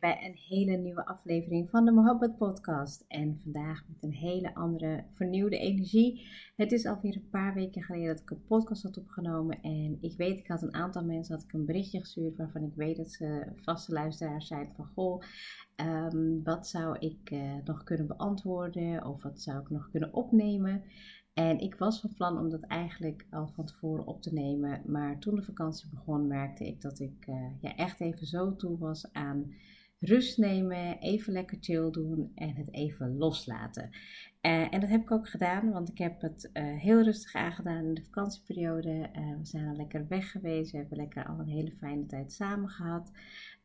Bij een hele nieuwe aflevering van de Mohabbat Podcast. En vandaag met een hele andere vernieuwde energie. Het is alweer een paar weken geleden dat ik een podcast had opgenomen. En ik weet, ik had een aantal mensen had ik een berichtje gestuurd waarvan ik weet dat ze vaste luisteraars zijn van goh. Ehm, wat zou ik uh, nog kunnen beantwoorden of wat zou ik nog kunnen opnemen? En ik was van plan om dat eigenlijk al van tevoren op te nemen. Maar toen de vakantie begon, merkte ik dat ik uh, ja, echt even zo toe was aan rust nemen, even lekker chill doen en het even loslaten. Uh, en dat heb ik ook gedaan, want ik heb het uh, heel rustig aangedaan in de vakantieperiode. we zijn al lekker weg geweest, we hebben lekker al een hele fijne tijd samen gehad.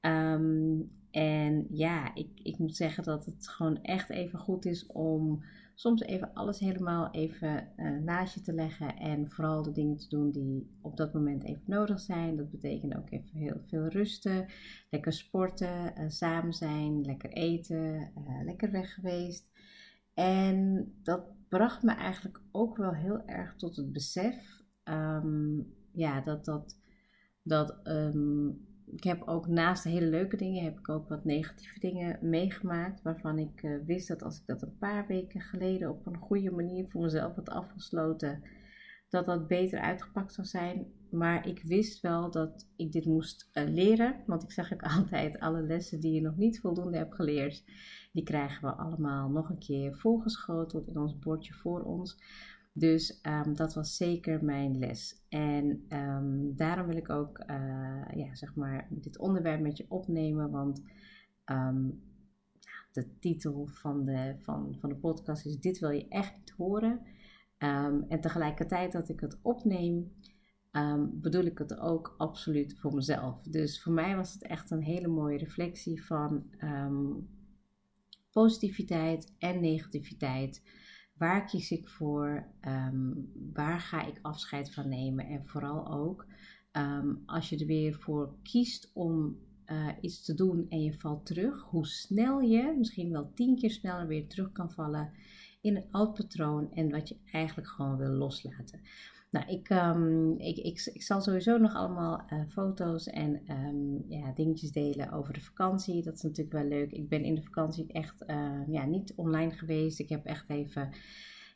Um, en ja, ik, ik moet zeggen dat het gewoon echt even goed is om soms even alles helemaal even uh, naast je te leggen en vooral de dingen te doen die op dat moment even nodig zijn. Dat betekent ook even heel veel rusten, lekker sporten, uh, samen zijn, lekker eten, uh, lekker weg geweest. En dat bracht me eigenlijk ook wel heel erg tot het besef um, ja, dat dat, dat um, ik heb ook naast de hele leuke dingen, heb ik ook wat negatieve dingen meegemaakt. Waarvan ik uh, wist dat als ik dat een paar weken geleden op een goede manier voor mezelf had afgesloten, dat dat beter uitgepakt zou zijn. Maar ik wist wel dat ik dit moest uh, leren. Want ik zeg ook altijd, alle lessen die je nog niet voldoende hebt geleerd, die krijgen we allemaal nog een keer voorgeschoteld in ons bordje voor ons. Dus um, dat was zeker mijn les. En um, daarom wil ik ook uh, ja, zeg maar dit onderwerp met je opnemen. Want um, de titel van de, van, van de podcast is Dit wil je echt niet horen. en tegelijkertijd dat ik het opneem, bedoel ik het ook absoluut voor mezelf. Dus voor mij was het echt een hele mooie reflectie van positiviteit en negativiteit. Waar kies ik voor? Um, waar ga ik afscheid van nemen? En vooral ook um, als je er weer voor kiest om uh, iets te doen en je valt terug, hoe snel je misschien wel tien keer sneller weer terug kan vallen in een oud patroon en wat je eigenlijk gewoon wil loslaten. Nou, ik, um, ik, ik, ik, zal sowieso nog allemaal uh, foto's en um, ja, dingetjes delen over de vakantie. Dat is natuurlijk wel leuk. Ik ben in de vakantie echt uh, ja, niet online geweest. Ik heb echt even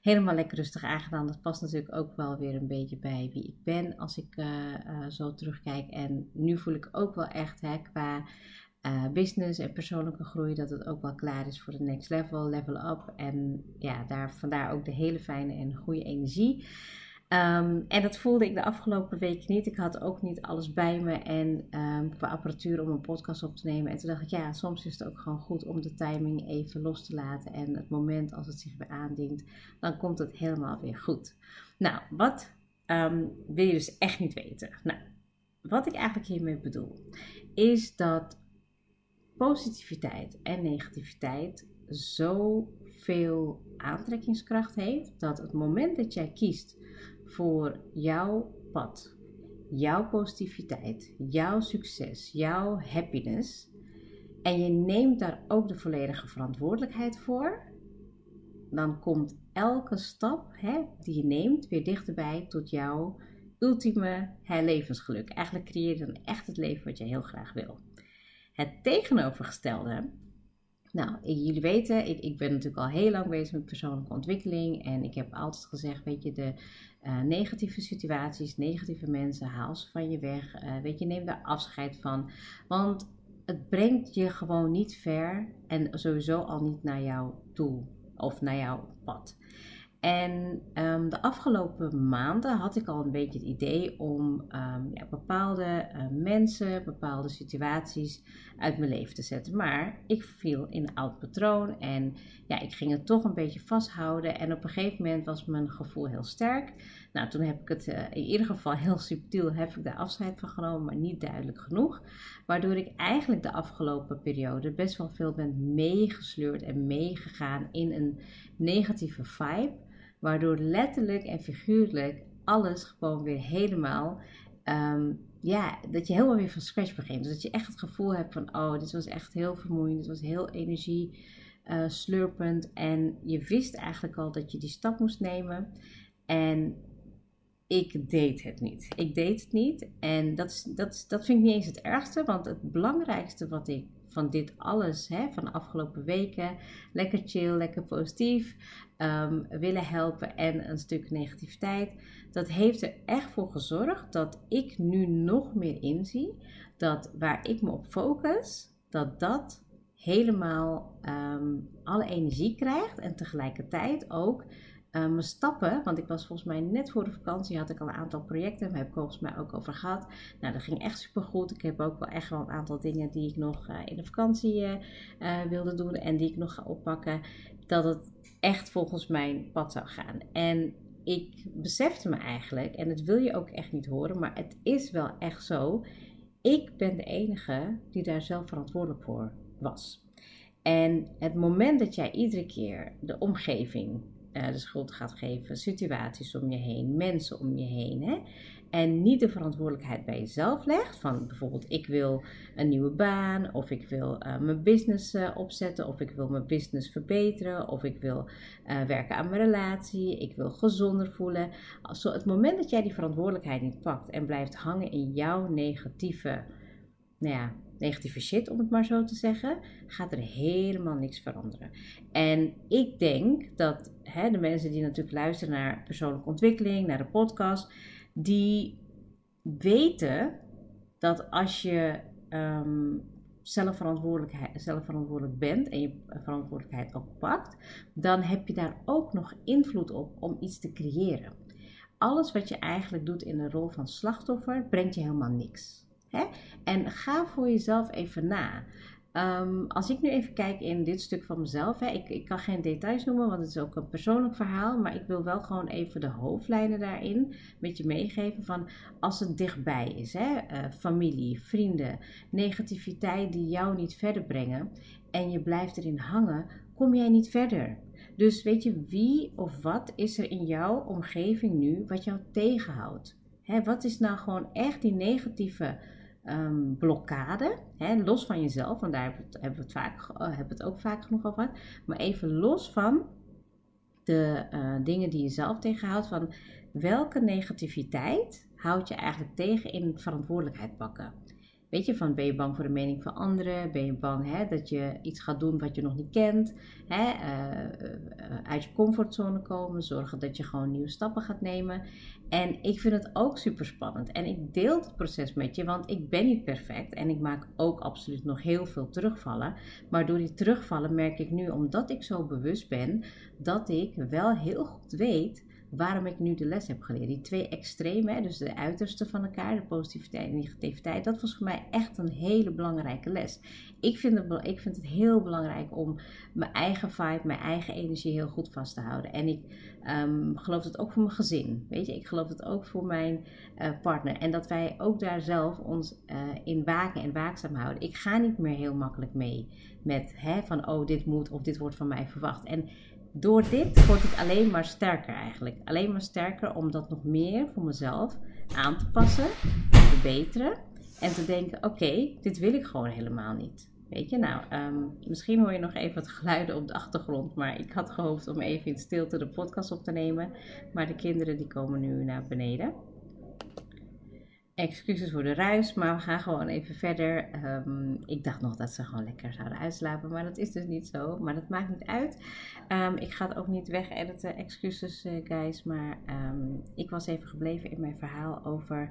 helemaal lekker rustig aangedaan. Dat past natuurlijk ook wel weer een beetje bij wie ik ben als ik uh, zo terugkijk. En nu voel ik ook wel echt hè, qua business en persoonlijke groei dat het ook wel klaar is voor de next level, level up. En ja, daar, vandaar ook de hele fijne en goede energie. Um, en dat voelde ik de afgelopen weken niet. Ik had ook niet alles bij me en um, qua apparatuur om een podcast op te nemen. En toen dacht ik, ja, soms is het ook gewoon goed om de timing even los te laten. En het moment als het zich weer aandient, dan komt het helemaal weer goed. Nou, wat um, wil je dus echt niet weten? Nou, wat ik eigenlijk hiermee bedoel, is dat positiviteit en negativiteit zoveel aantrekkingskracht heeft dat het moment dat jij kiest voor jouw pad, jouw positiviteit, jouw succes, jouw happiness. En je neemt daar ook de volledige verantwoordelijkheid voor. Dan komt elke stap hè, die je neemt weer dichterbij tot jouw ultieme hè, levensgeluk. Eigenlijk creëer je dan echt het leven wat je heel graag wil. Het tegenovergestelde nou, jullie weten, ik, ik ben natuurlijk al heel lang bezig met persoonlijke ontwikkeling. En ik heb altijd gezegd, weet je, de uh, negatieve situaties, negatieve mensen, haal ze van je weg. Uh, weet je, neem daar afscheid van. Want het brengt je gewoon niet ver en sowieso al niet naar jouw doel of naar jouw pad. En ehm, de afgelopen maanden had ik al een beetje het idee om ehm, ja, bepaalde eh, mensen, bepaalde situaties uit mijn leven te zetten. Maar ik viel in een oud patroon en ja, ik ging het toch een beetje vasthouden. En op een gegeven moment was mijn gevoel heel sterk. Nou, toen heb ik het uh, in ieder geval heel subtiel heb ik daar afscheid van genomen, maar niet duidelijk genoeg. Waardoor ik eigenlijk de afgelopen periode best wel veel ben meegesleurd en meegegaan in een negatieve vibe. Waardoor letterlijk en figuurlijk alles gewoon weer helemaal. Um, ja, dat je helemaal weer van scratch begint. Dus dat je echt het gevoel hebt van: oh, dit was echt heel vermoeiend. Dit was heel energie uh, slurpend. En je wist eigenlijk al dat je die stap moest nemen. En ik deed het niet. Ik deed het niet. En dat, is, dat, dat vind ik niet eens het ergste. Want het belangrijkste wat ik van dit alles, hè, van de afgelopen weken, lekker chill, lekker positief, um, willen helpen en een stuk negativiteit. Dat heeft er echt voor gezorgd dat ik nu nog meer inzie dat waar ik me op focus, dat dat helemaal um, alle energie krijgt en tegelijkertijd ook uh, mijn stappen, want ik was volgens mij net voor de vakantie, had ik al een aantal projecten, daar heb ik volgens mij ook over gehad. Nou, dat ging echt super goed. Ik heb ook wel echt wel een aantal dingen die ik nog uh, in de vakantie uh, wilde doen en die ik nog ga oppakken, dat het echt volgens mijn pad zou gaan. En ik besefte me eigenlijk, en dat wil je ook echt niet horen, maar het is wel echt zo. Ik ben de enige die daar zelf verantwoordelijk voor was. En het moment dat jij iedere keer de omgeving de schuld gaat geven, situaties om je heen, mensen om je heen. Hè? En niet de verantwoordelijkheid bij jezelf legt. Van bijvoorbeeld, ik wil een nieuwe baan, of ik wil uh, mijn business uh, opzetten, of ik wil mijn business verbeteren, of ik wil werken aan mijn relatie, ik wil gezonder voelen. Als, het moment dat jij die verantwoordelijkheid niet pakt en blijft hangen in jouw negatieve, nou ja, negatieve shit, om het maar zo te zeggen, gaat er helemaal niks veranderen. En ik denk dat hè, de mensen die natuurlijk luisteren naar persoonlijke ontwikkeling, naar de podcast, die weten dat als je um, zelfverantwoordelijk bent en je verantwoordelijkheid ook pakt, dan heb je daar ook nog invloed op om iets te creëren. Alles wat je eigenlijk doet in de rol van slachtoffer brengt je helemaal niks. Hè? En ga voor jezelf even na. Ehm, als ik nu even kijk in dit stuk van mezelf, hè, ik, ik kan geen details noemen, want het is ook een persoonlijk verhaal, maar ik wil wel gewoon even de hoofdlijnen daarin met je meegeven van als het dichtbij is, hè, uh, familie, vrienden, negativiteit die jou niet verder brengen en je blijft erin hangen, kom jij niet verder. Dus weet je, wie of wat is er in jouw omgeving nu wat jou tegenhoudt? Hè, wat is nou gewoon echt die negatieve um, blokkade, hè, los van jezelf, want daar hebben we, het hebben we het ook vaak genoeg over gehad, maar even los van de uh, dingen die je zelf tegenhoudt, van welke negativiteit houd je eigenlijk tegen in verantwoordelijkheid pakken. Weet je, van ben je bang voor de mening van anderen? Ben je bang hè, dat je iets gaat doen wat je nog niet kent? Hè, uh, uit je comfortzone komen, zorgen dat je gewoon nieuwe stappen gaat nemen. En ik vind het ook super spannend. En ik deel het proces met je, want ik ben niet perfect. En ik maak ook absoluut nog heel veel terugvallen. Maar door die terugvallen merk ik nu, omdat ik zo bewust ben, dat ik wel heel goed weet waarom ik nu de les heb geleerd. Die twee extremen, dus de uiterste van elkaar, de positiviteit en negativiteit, dat was voor mij echt een hele belangrijke les. Ik vind het, ik vind het heel belangrijk om mijn eigen vibe, mijn eigen energie heel goed vast te houden. En ik um, geloof het ook voor mijn gezin. Weet je, ik geloof het ook voor mijn uh, partner. En dat wij ook daar zelf ons uh, in waken en waakzaam houden. Ik ga niet meer heel makkelijk mee met hè, van oh, dit moet of dit wordt van mij verwacht. En door dit word ik alleen maar sterker eigenlijk. Alleen maar sterker om dat nog meer voor mezelf aan te passen, te verbeteren. En te denken, oké, dit wil ik gewoon helemaal niet. Weet je, nou, um, misschien hoor je nog even wat geluiden op de achtergrond. Maar ik had gehoopt om even in stilte de podcast op te nemen. Maar de kinderen die komen nu naar beneden excuses voor de ruis, maar we gaan gewoon even verder. Um, ik dacht nog dat ze gewoon lekker zouden uitslapen, maar dat is dus niet zo. Maar dat maakt niet uit. Um, ik ga het ook niet weg editen, excuses uh, guys. Maar um, ik was even gebleven in mijn verhaal over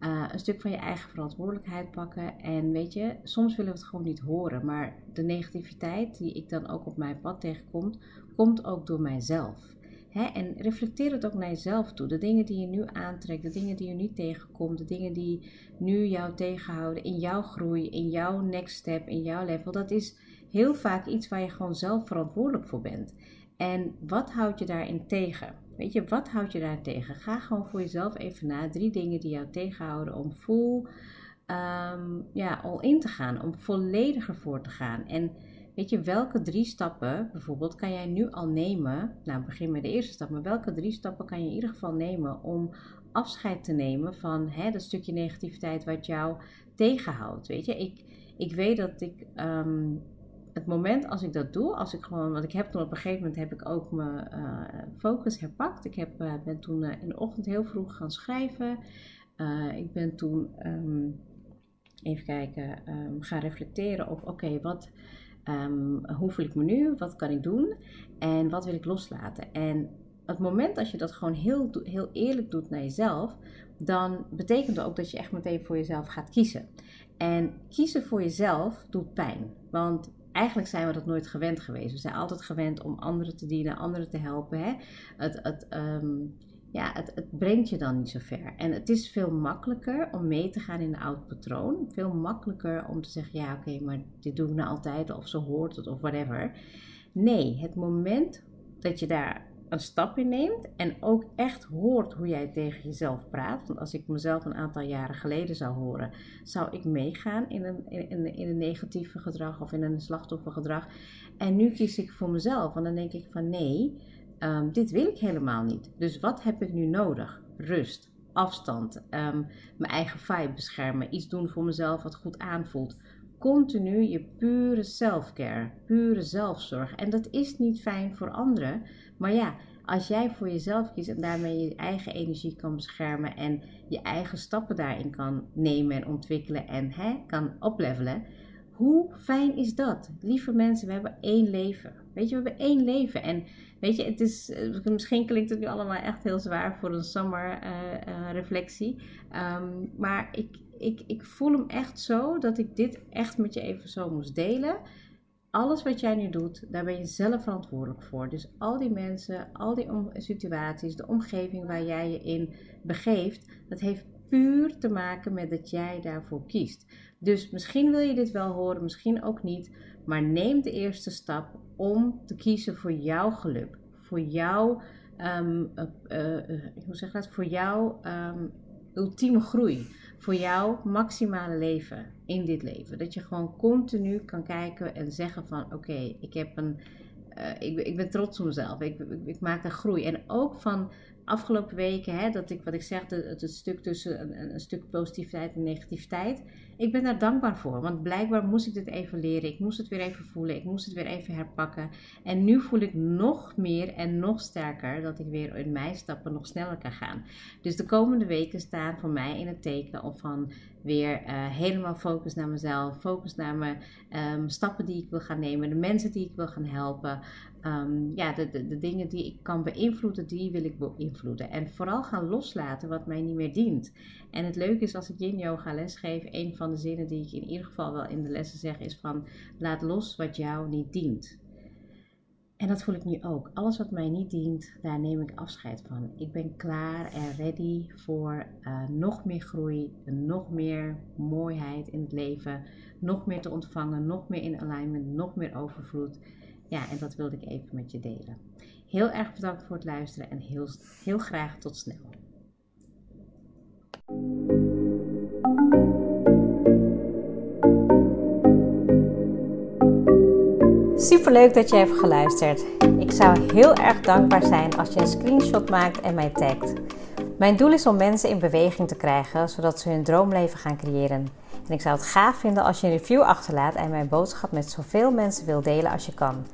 uh, een stuk van je eigen verantwoordelijkheid pakken. En weet je, soms willen we het gewoon niet horen. Maar de negativiteit die ik dan ook op mijn pad tegenkom, komt ook door mijzelf Hè? En reflecteer het ook naar jezelf toe. De dingen die je nu aantrekt, de dingen die je nu tegenkomt, de dingen die nu jou tegenhouden in jouw groei, in jouw next step, in jouw level, dat is heel vaak iets waar je gewoon zelf verantwoordelijk voor bent. En wat houd je daarin tegen? Weet je, wat houd je daar tegen? Ga gewoon voor jezelf even na. Drie dingen die jou tegenhouden om vol um, ja, al in te gaan, om vollediger voor te gaan. En weet je, welke drie stappen bijvoorbeeld kan jij nu al nemen? Nou, begin met de eerste stap, maar welke drie stappen kan je in ieder geval nemen om afscheid te nemen van hè, dat stukje negativiteit wat jou tegenhoudt? Weet je, ik, ik weet dat ik. Um, het moment als ik dat doe, als ik gewoon, want ik heb toen op een gegeven moment heb ik ook mijn uh, focus herpakt. Ik heb, uh, ben toen uh, in de ochtend heel vroeg gaan schrijven. ik ben toen um, even kijken, um, gaan reflecteren op oké, wat, um, hoe voel ik me nu? Wat kan ik doen? En wat wil ik loslaten? En het moment dat je dat gewoon heel, heel eerlijk doet naar jezelf, dan betekent dat ook dat je echt meteen voor jezelf gaat kiezen. En kiezen voor jezelf doet pijn. Want eigenlijk zijn we dat nooit gewend geweest. We zijn altijd gewend om anderen te dienen, anderen te helpen. Hè? Het, het, um, ja, het, het, brengt je dan niet zo ver. En het is veel makkelijker om mee te gaan in een oud patroon. Veel makkelijker om te zeggen, ja oké, maar dit doe ik nou altijd of zo hoort het of whatever. Nee, het moment dat je daar een stap in neemt en ook echt hoort hoe jij tegen jezelf praat. Want als ik mezelf een aantal jaren geleden zou horen, zou ik meegaan in een, in, in een negatieve gedrag of in een slachtoffergedrag. En nu kies ik voor mezelf, want dan denk ik van nee, um, dit wil ik helemaal niet. Dus wat heb ik nu nodig? Rust, afstand, um, mijn eigen vibe beschermen, iets doen voor mezelf wat goed aanvoelt. Continu je pure self-care, pure zelfzorg. En dat is niet fijn voor anderen. Maar ja, als jij voor jezelf kiest en daarmee je eigen energie kan beschermen en je eigen stappen daarin kan nemen en ontwikkelen en hè, kan oplevelen, hoe fijn is dat? Lieve mensen, we hebben één leven. Weet je, we hebben één leven. En weet je, het is, eh, misschien klinkt het nu allemaal echt heel zwaar voor een summer uh, uh, reflectie. Um, maar ik, ik, ik voel hem echt zo dat ik dit echt met je even zo moest delen alles wat jij nu doet, daar ben je zelf verantwoordelijk voor. Dus al die mensen, al die situaties, de omgeving waar jij je in begeeft, dat heeft puur te maken met dat jij daarvoor kiest. Dus misschien wil je dit wel horen, misschien ook niet, maar neem de eerste stap om te kiezen voor jouw geluk, voor jouw, um, uh, hoe zeg dat, voor jouw um, ultieme groei voor jouw maximale leven in dit leven. Dat je gewoon continu kan kijken en zeggen van oké, ik heb een. Uh, ik, ik, ben trots op mezelf. Ik, ik, ik, maak een groei. En ook van afgelopen weken, hè, dat ik, wat ik zeg, het, stuk tussen een, een, stuk positiviteit en negativiteit. Ik ben daar dankbaar voor, want blijkbaar moest ik dit even leren. Ik moest het weer even voelen, ik moest het weer even herpakken. En nu voel ik nog meer en nog sterker dat ik weer in mijn stappen nog sneller kan gaan. Dus de komende weken staan voor mij in het teken of van weer uh, helemaal focus naar mezelf, focus naar mijn um, stappen die ik wil gaan nemen, de mensen die ik wil gaan helpen. Um, ja, de, de, dingen die ik kan beïnvloeden, die wil ik beïnvloeden. En vooral gaan loslaten wat mij niet meer dient. En het leuke is als ik yin yoga les geef, een van de zinnen die ik in ieder geval wel in de lessen zeg is van laat los wat jou niet dient. En dat voel ik nu ook. Alles wat mij niet dient, daar neem ik afscheid van. Ik ben klaar en ready voor uh, nog meer groei, nog meer mooiheid in het leven, nog meer te ontvangen, nog meer in alignment, nog meer overvloed. Ja, en dat wilde ik even met je delen. Heel erg bedankt voor het luisteren en heel, heel graag tot snel. Super leuk dat je hebt geluisterd. Ik zou heel erg dankbaar zijn als je een screenshot maakt en mij tagt. Mijn doel is om mensen in beweging te krijgen, zodat ze hun droomleven gaan creëren. En ik zou het gaaf vinden als je een review achterlaat en mijn boodschap met zoveel mensen wil delen als je kan.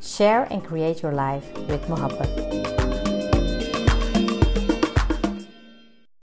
Share and create your life with Mohabbat.